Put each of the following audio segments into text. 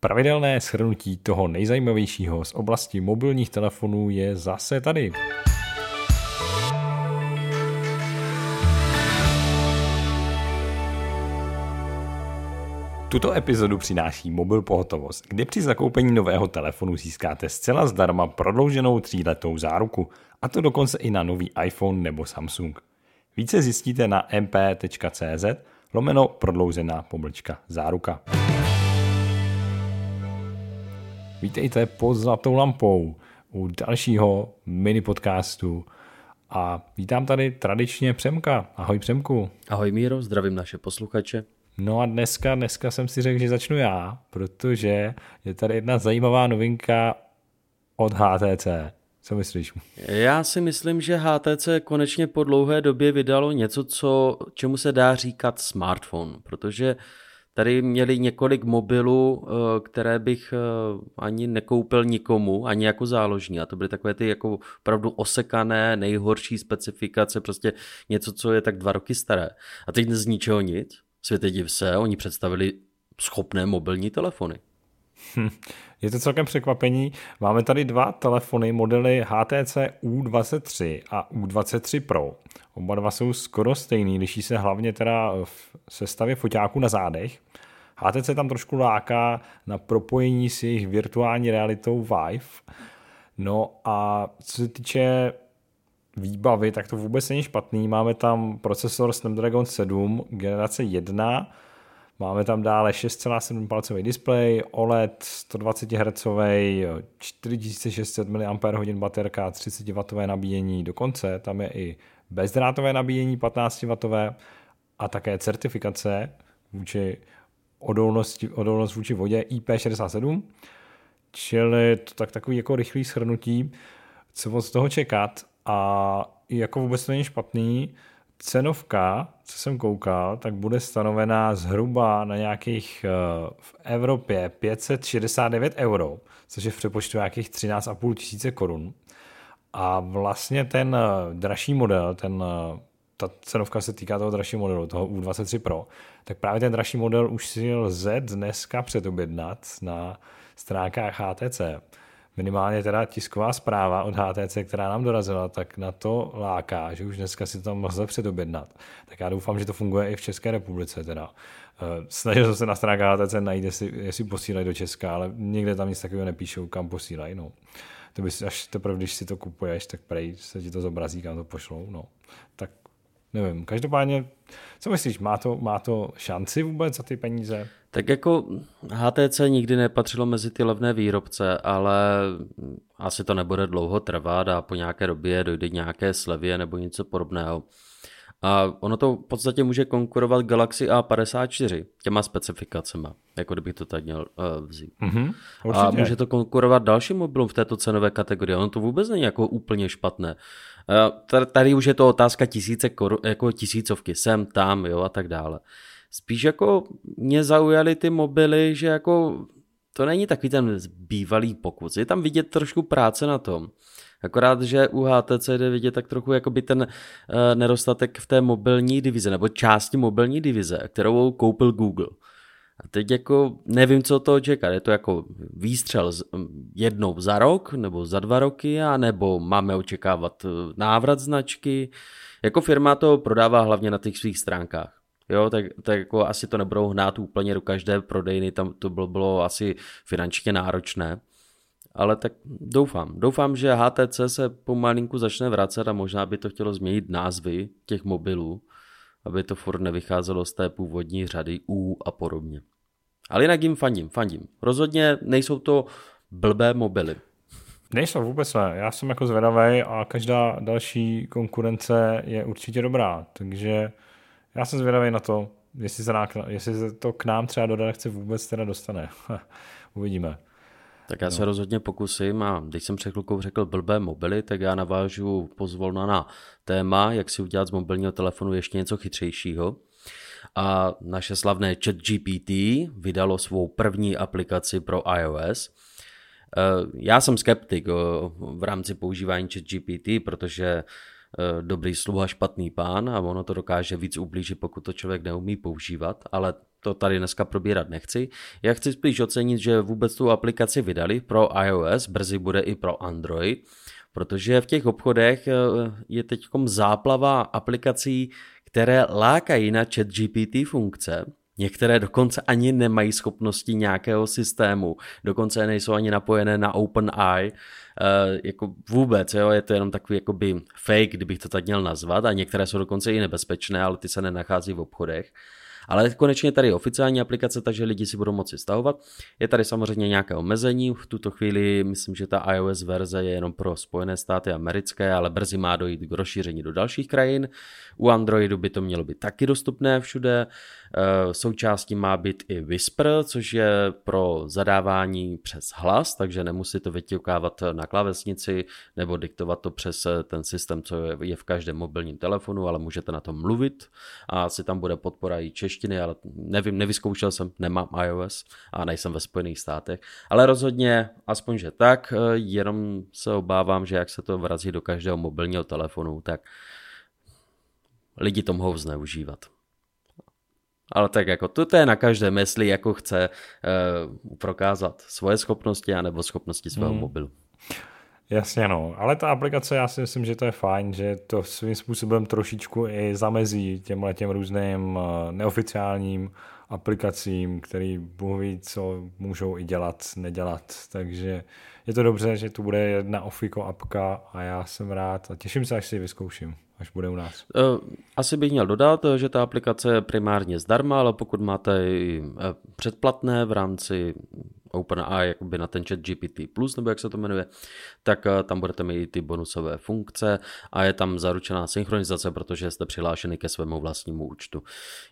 Pravidelné shrnutí toho nejzajímavějšího z oblasti mobilních telefonů je zase tady. Tuto epizodu přináší Mobil Pohotovost, kde při zakoupení nového telefonu získáte zcela zdarma prodlouženou tříletou záruku, a to dokonce i na nový iPhone nebo Samsung. Více zjistíte na mp.cz lomeno prodloužená pomlčka záruka. Vítejte pod zlatou lampou u dalšího mini podcastu a vítám tady tradičně Přemka. Ahoj Přemku. Ahoj Míro, zdravím naše posluchače. No a dneska, dneska jsem si řekl, že začnu já, protože je tady jedna zajímavá novinka od HTC. Co myslíš? Já si myslím, že HTC konečně po dlouhé době vydalo něco, co, čemu se dá říkat smartphone, protože tady měli několik mobilů, eh, které bych eh, ani nekoupil nikomu, ani jako záložní. A to byly takové ty jako opravdu osekané, nejhorší specifikace, prostě něco, co je tak dva roky staré. A teď z ničeho nic. Světe div se, oni představili schopné mobilní telefony. Je to celkem překvapení. Máme tady dva telefony, modely HTC U23 a U23 Pro. Oba dva jsou skoro stejný, liší se hlavně teda v sestavě foťáků na zádech. HTC tam trošku láká na propojení s jejich virtuální realitou Vive. No a co se týče výbavy, tak to vůbec není špatný. Máme tam procesor Snapdragon 7 generace 1, máme tam dále 6,7 palcový displej, OLED 120 Hz, 4600 mAh baterka, 30W nabíjení, dokonce tam je i bezdrátové nabíjení 15W a také certifikace vůči odolnosti, odolnost vůči vodě IP67, čili to tak takový jako rychlý shrnutí, co od toho čekat a jako vůbec to není špatný. Cenovka, co jsem koukal, tak bude stanovená zhruba na nějakých eh, v Evropě 569 euro, což je v přepočtu nějakých 13,5 tisíce korun. A vlastně ten eh, dražší model, ten, eh, ta cenovka se týká toho dražšího modelu, toho U23 Pro, tak právě ten dražší model už si lze dneska předobjednat na stránkách HTC minimálně teda tisková zpráva od HTC, která nám dorazila, tak na to láká, že už dneska si to tam lze předobjednat. Tak já doufám, že to funguje i v České republice teda. Eh, snažil jsem se na stránkách HTC najít, jestli, jestli posílají do Česka, ale někde tam nic takového nepíšou, kam posílají. No. To bys až teprve, když si to kupuješ, tak prej se ti to zobrazí, kam to pošlou. No. Tak nevím, každopádně, co myslíš, má to, má to šanci vůbec za ty peníze? Tak jako HTC nikdy nepatřilo mezi ty levné výrobce, ale asi to nebude dlouho trvat a po nějaké době dojde nějaké slevě nebo něco podobného. A ono to v podstatě může konkurovat Galaxy A54 těma specifikacemi, jako kdybych to tak měl uh, vzít. Mm-hmm, a může to konkurovat dalším mobilům v této cenové kategorii. Ono to vůbec není jako úplně špatné. Uh, tady už je to otázka tisíce koru, jako tisícovky, sem, tam, jo, a tak dále. Spíš jako mě zaujaly ty mobily, že jako to není takový ten bývalý pokus. Je tam vidět trošku práce na tom. Akorát, že u HTC jde vidět tak trochu jakoby ten uh, nedostatek v té mobilní divize, nebo části mobilní divize, kterou koupil Google. A teď jako nevím, co to čekat. Je to jako výstřel jednou za rok, nebo za dva roky, a nebo máme očekávat eh, návrat značky. Jako firma to prodává hlavně na těch svých stránkách. Jo, tak, tak jako asi to nebudou hnát úplně do každé prodejny, tam to bylo, bylo asi finančně náročné. Ale tak doufám. Doufám, že HTC se pomalinku začne vracet a možná by to chtělo změnit názvy těch mobilů, aby to furt nevycházelo z té původní řady U a podobně. Ale jinak jim fandím, fandím. Rozhodně nejsou to blbé mobily. Nejsou vůbec ne. Já jsem jako zvedavý a každá další konkurence je určitě dobrá. Takže já jsem zvědavý na to, jestli se, nám, jestli se to k nám třeba do redakce vůbec teda dostane. Uvidíme. Tak já no. se rozhodně pokusím a když jsem před chvilkou řekl blbé mobily, tak já navážu pozvolna na téma, jak si udělat z mobilního telefonu ještě něco chytřejšího. A naše slavné ChatGPT vydalo svou první aplikaci pro iOS. Eh, já jsem skeptik eh, v rámci používání ChatGPT, protože dobrý sluha, špatný pán a ono to dokáže víc ublížit, pokud to člověk neumí používat, ale to tady dneska probírat nechci. Já chci spíš ocenit, že vůbec tu aplikaci vydali pro iOS, brzy bude i pro Android, protože v těch obchodech je teď záplava aplikací, které lákají na chat GPT funkce, Některé dokonce ani nemají schopnosti nějakého systému, dokonce nejsou ani napojené na OpenAI, jako vůbec, jo, je to jenom takový jakoby fake, kdybych to tak měl nazvat a některé jsou dokonce i nebezpečné, ale ty se nenachází v obchodech. Ale konečně tady je oficiální aplikace, takže lidi si budou moci stahovat. Je tady samozřejmě nějaké omezení, v tuto chvíli myslím, že ta iOS verze je jenom pro Spojené státy americké, ale brzy má dojít k rozšíření do dalších krajin. U Androidu by to mělo být taky dostupné všude. Eh, součástí má být i Whisper, což je pro zadávání přes hlas, takže nemusí to vyťukávat na klávesnici nebo diktovat to přes eh, ten systém, co je v každém mobilním telefonu, ale můžete na tom mluvit a asi tam bude podpora i češtiny, ale nevím, nevyzkoušel jsem, nemám iOS a nejsem ve Spojených státech, ale rozhodně, aspoň že tak, eh, jenom se obávám, že jak se to vrazí do každého mobilního telefonu, tak lidi to mohou zneužívat. Ale tak jako to je na každé mysli, jako chce uh, prokázat svoje schopnosti anebo schopnosti svého hmm. mobilu. Jasně no, ale ta aplikace, já si myslím, že to je fajn, že to svým způsobem trošičku i zamezí těmhle těm různým uh, neoficiálním aplikacím, který mluví, co můžou i dělat, nedělat. Takže je to dobře, že tu bude jedna Ofiko apka a já jsem rád a těším se, až si ji vyzkouším až bude u nás. Eh, asi bych měl dodat, že ta aplikace je primárně zdarma, ale pokud máte i eh, předplatné v rámci OpenAI jakoby na ten chat GPT+, nebo jak se to jmenuje, tak eh, tam budete mít ty bonusové funkce a je tam zaručená synchronizace, protože jste přihlášeni ke svému vlastnímu účtu.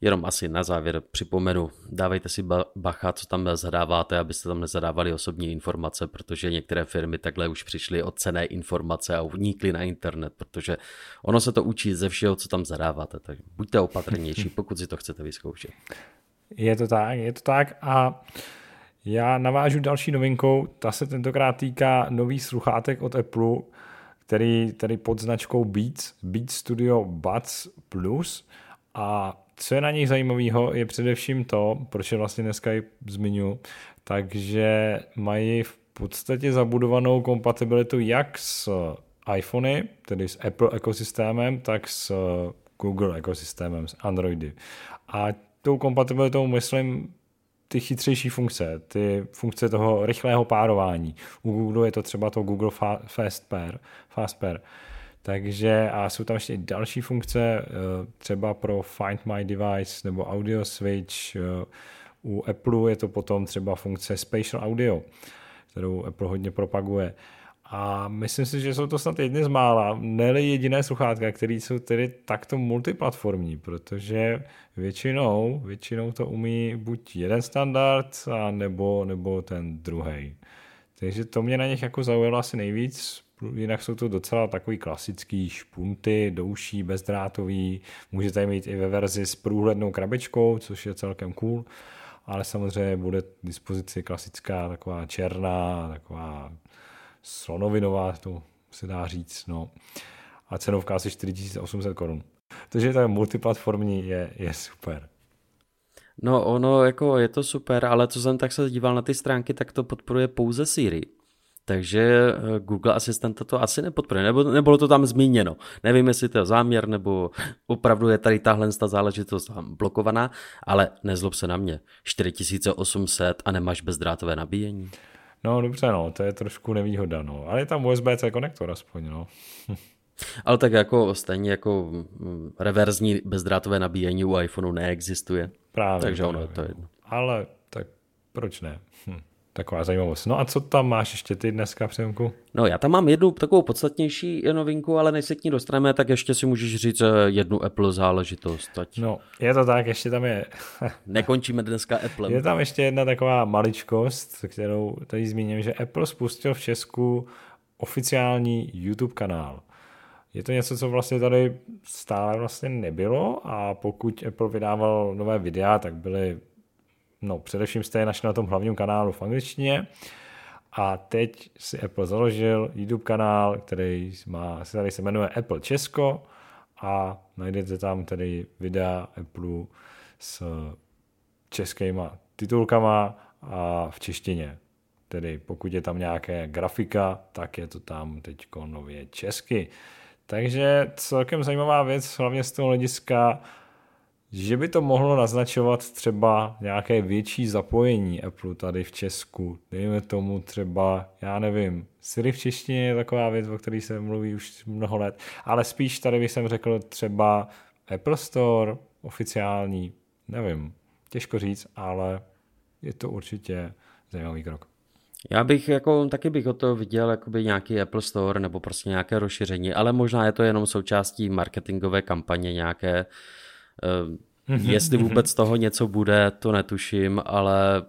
Jenom asi na závěr připomenu, dávejte si bacha, co tam zadáváte, abyste tam nezadávali osobní informace, protože některé firmy takhle už přišly o cené informace a unikly na internet, protože ono se to učí ze všeho, co tam zadáváte, tak buďte opatrnější, pokud si to chcete vyzkoušet. Je to tak, je to tak a já navážu další novinkou, ta se tentokrát týká nových sluchátek od Apple, který tady pod značkou Beats, Beats Studio Buds Plus a co je na nich zajímavého, je především to, proč je vlastně dneska i zmiňu, takže mají v podstatě zabudovanou kompatibilitu jak s iPhony, tedy s Apple ekosystémem, tak s Google ekosystémem, s Androidy. A tou kompatibilitou myslím ty chytřejší funkce, ty funkce toho rychlého párování. U Google je to třeba to Google Fast Pair, Fast Pair. Takže a jsou tam ještě další funkce, eh, třeba pro Find My Device nebo Audio Switch. Eh, u Apple je to potom třeba funkce Spatial Audio, kterou Apple hodně propaguje. A myslím si, že jsou to snad jedny z mála, ne jediné sluchátka, které jsou tedy takto multiplatformní, protože většinou, většinou to umí buď jeden standard, a nebo, nebo ten druhý. Takže to mě na nich jako zaujalo asi nejvíc, jinak jsou to docela takový klasický špunty, douší, bezdrátový, můžete mít i ve verzi s průhlednou krabičkou, což je celkem cool, ale samozřejmě bude k dispozici klasická taková černá, taková slonovinová, to se dá říct, no. A cenovka asi 4800 korun. Takže to multiplatformní je, je super. No ono jako je to super, ale co jsem tak se díval na ty stránky, tak to podporuje pouze Siri. Takže eh, Google Asistenta to asi nepodporuje, nebo nebylo to tam zmíněno. Nevím, jestli to je záměr, nebo opravdu je tady tahle ta záležitost blokovaná, ale nezlob se na mě. 4800 a nemáš bezdrátové nabíjení. No dobře, no, to je trošku nevýhoda, no. Ale je tam USB-C konektor aspoň, no. Ale tak jako stejně jako mm, reverzní bezdrátové nabíjení u iPhoneu neexistuje. Právě. Takže ono to je jedno. Ale tak proč ne? Hm. Taková zajímavost. No a co tam máš ještě ty dneska, Přemku? No já tam mám jednu takovou podstatnější novinku, ale než se k ní dostaneme, tak ještě si můžeš říct eh, jednu Apple záležitost. Ať... No, je to tak, ještě tam je... Nekončíme dneska Apple. Je tam ještě jedna taková maličkost, kterou tady zmíním, že Apple spustil v Česku oficiální YouTube kanál. Je to něco, co vlastně tady stále vlastně nebylo a pokud Apple vydával nové videa, tak byly, no především jste je našli na tom hlavním kanálu v angličtině A teď si Apple založil YouTube kanál, který, má, který se jmenuje Apple Česko a najdete tam tedy videa Apple s českýma titulkama a v češtině. Tedy pokud je tam nějaké grafika, tak je to tam teď nově česky. Takže celkem zajímavá věc, hlavně z toho hlediska, že by to mohlo naznačovat třeba nějaké větší zapojení Apple tady v Česku. Dejme tomu třeba, já nevím, Siri v češtině je taková věc, o které se mluví už mnoho let, ale spíš tady bych jsem řekl třeba Apple Store oficiální, nevím, těžko říct, ale je to určitě zajímavý krok. Já bych jako, taky bych o to viděl jakoby nějaký Apple Store nebo prostě nějaké rozšíření, ale možná je to jenom součástí marketingové kampaně nějaké, jestli vůbec z toho něco bude, to netuším, ale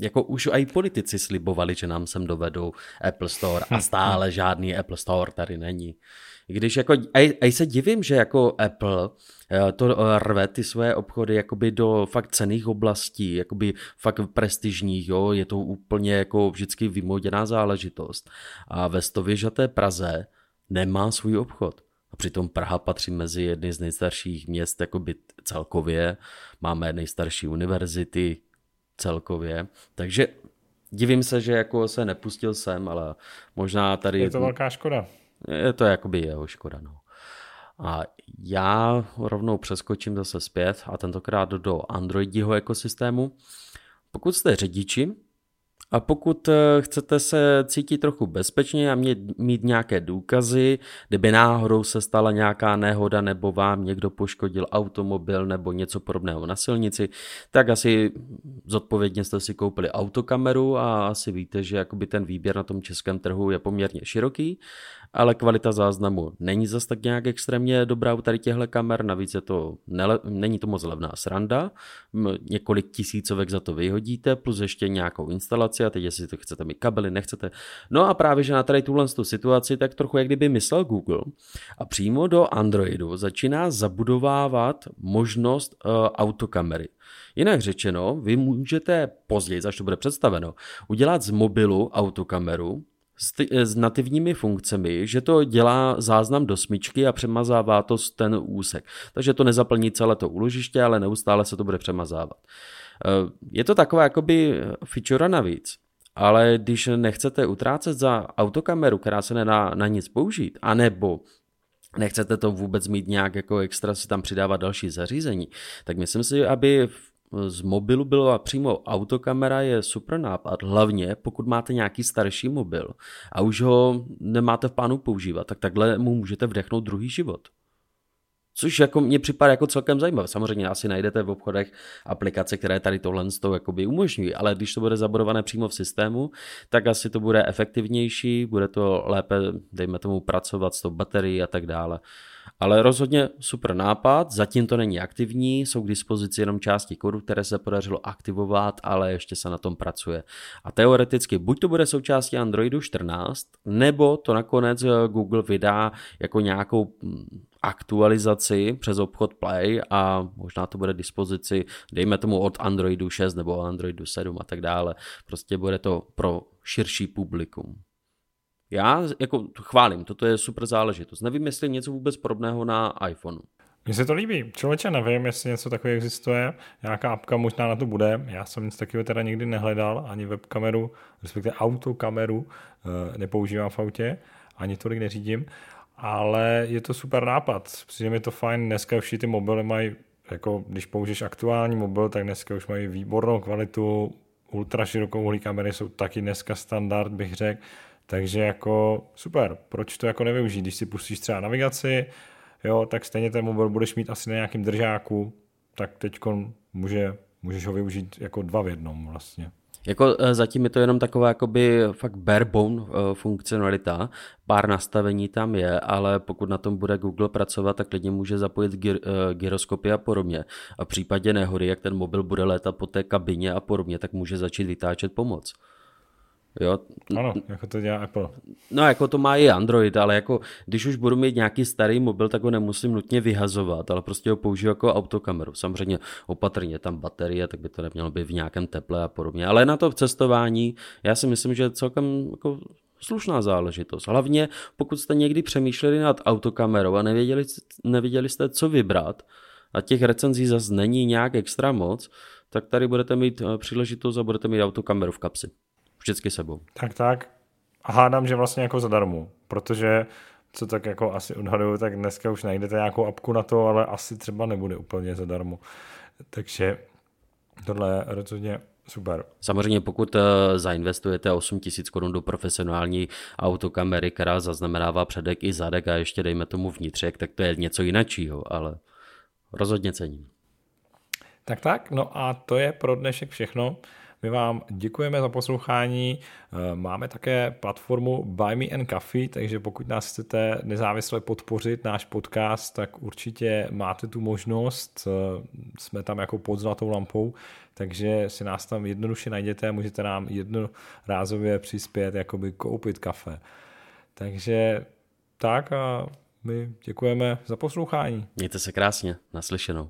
jako už i politici slibovali, že nám sem dovedou Apple Store a stále žádný Apple Store tady není. Když jako, a, a se divím, že jako Apple eh, to eh, rve ty své obchody jakoby do fakt cených oblastí, jakoby fakt prestižních, jo, je to úplně jako vždycky vymoděná záležitost. A ve stověžaté Praze nemá svůj obchod. Přitom Praha patří mezi jedny z nejstarších měst jakoby celkově. Máme nejstarší univerzity celkově. Takže divím se, že jako se nepustil sem, ale možná tady... Je to velká škoda. Je to jakoby jeho škoda, no. A já rovnou přeskočím zase zpět a tentokrát do Androidího ekosystému. Pokud jste řidiči, a pokud eh, chcete se cítit trochu bezpečně a mít, mít nějaké důkazy, kdyby náhodou se stala nějaká nehoda nebo vám někdo poškodil automobil nebo něco podobného na silnici, tak asi zodpovědně jste si koupili autokameru a asi víte, že jakoby ten výběr na tom českém trhu je poměrně široký ale kvalita záznamu není zas tak nějak extrémně dobrá u tady těchto kamer, navíc je to, nele, není to moc levná sranda, několik tisícovek za to vyhodíte, plus ještě nějakou instalaci a teď jestli to chcete mít kabely, nechcete. No a právě, že na tady tuhle tu situaci tak trochu jak kdyby myslel Google a přímo do Androidu začíná zabudovávat možnost uh, autokamery. Jinak řečeno, vy můžete později, až to bude představeno, udělat z mobilu autokameru, s, ty, s nativními funkcemi, že to dělá záznam do smyčky a přemazává to ten úsek. Takže to nezaplní celé to úložiště, ale neustále se to bude přemazávat. Eh, je to taková jakoby feature navíc, ale když nechcete utrácet za autokameru, která se nedá na nic použít, anebo nechcete to vůbec mít nějak jako extra si tam přidávat další zařízení, tak myslím si, aby z mobilu byla přímo autokamera je super nápad, hlavně pokud máte nějaký starší mobil a už ho nemáte v plánu používat, tak takhle mu můžete vdechnout druhý život. Což jako mně připadá jako celkem zajímavé. Samozřejmě asi najdete v obchodech aplikace, které tady tohle z toho jakoby umožňují, ale když to bude zabudované přímo v systému, tak asi to bude efektivnější, bude to lépe, dejme tomu, pracovat s tou baterií a tak dále. Ale rozhodně super nápad, zatím to není aktivní, jsou k dispozici jenom části kódu, které se podařilo aktivovat, ale ještě se na tom pracuje. A teoreticky buď to bude součástí Androidu 14, nebo to nakonec Google vydá jako nějakou hm, aktualizaci přes obchod Play a možná to bude dispozici, dejme tomu od Androidu 6 nebo Androidu 7 a tak dále. Prostě bude to pro širší publikum. Já jako chválím, toto je super záležitost. Nevím, jestli něco vůbec podobného na iPhoneu. Mně se to líbí. Člověče, nevím, jestli něco takového existuje. Nějaká apka možná na to bude. Já jsem nic takového teda nikdy nehledal, ani webkameru, respektive autokameru eh, nepoužívám v autě, ani tolik neřídím, ale je to super nápad. Přijde mi to fajn. Dneska už ty mobily mají, jako když použiješ aktuální mobil, tak dneska už mají výbornou kvalitu, ultra širokou kamery jsou taky dneska standard, bych řekl takže jako super, proč to jako nevyužít? Když si pustíš třeba navigaci, jo, tak stejně ten mobil budeš mít asi na nějakém držáku, tak teď může, můžeš ho využít jako dva v jednom vlastně. Jako eh, zatím je to jenom taková jakoby fakt barebone eh, funkcionalita, pár nastavení tam je, ale pokud na tom bude Google pracovat, tak klidně může zapojit gyr, eh, gyroskopy a podobně. A v případě nehody, jak ten mobil bude létat po té kabině a podobně, tak může začít vytáčet pomoc. Jo? Ano, jako to dělá Apple. No jako to má i Android, ale jako když už budu mít nějaký starý mobil, tak ho nemusím nutně vyhazovat, ale prostě ho použiju jako autokameru. Samozřejmě opatrně tam baterie, tak by to nemělo být v nějakém teple a podobně. Ale na to cestování, já si myslím, že celkem jako slušná záležitost. Hlavně pokud jste někdy přemýšleli nad autokamerou a nevěděli, nevěděli jste, co vybrat, a těch recenzí zase není nějak extra moc, tak tady budete mít eh, příležitost a budete mít autokameru v kapsi. Vždycky sebou. Tak, tak. A hádám, že vlastně jako zadarmo, protože co tak jako asi odhaduju, tak dneska už najdete nějakou apku na to, ale asi třeba nebude úplně zadarmo. Takže tohle je rozhodně super. Samozřejmě pokud uh, zainvestujete 8 tisíc korun do profesionální autokamery, která zaznamenává předek i zadek a ještě dejme tomu vnitřek, tak to je něco jiného, ale rozhodně cením. Tak tak, no a to je pro dnešek všechno. My vám děkujeme za poslouchání. Eh, máme také platformu Buy Me and Coffee, takže pokud nás chcete nezávisle podpořit náš podcast, tak určitě máte tu možnost. Eh, jsme tam jako pod zlatou lampou, takže si nás tam jednoduše najděte a můžete nám jednorázově přispět, jakoby koupit kafe. Takže tak a my děkujeme za poslouchání. Mějte se krásně, naslyšenou.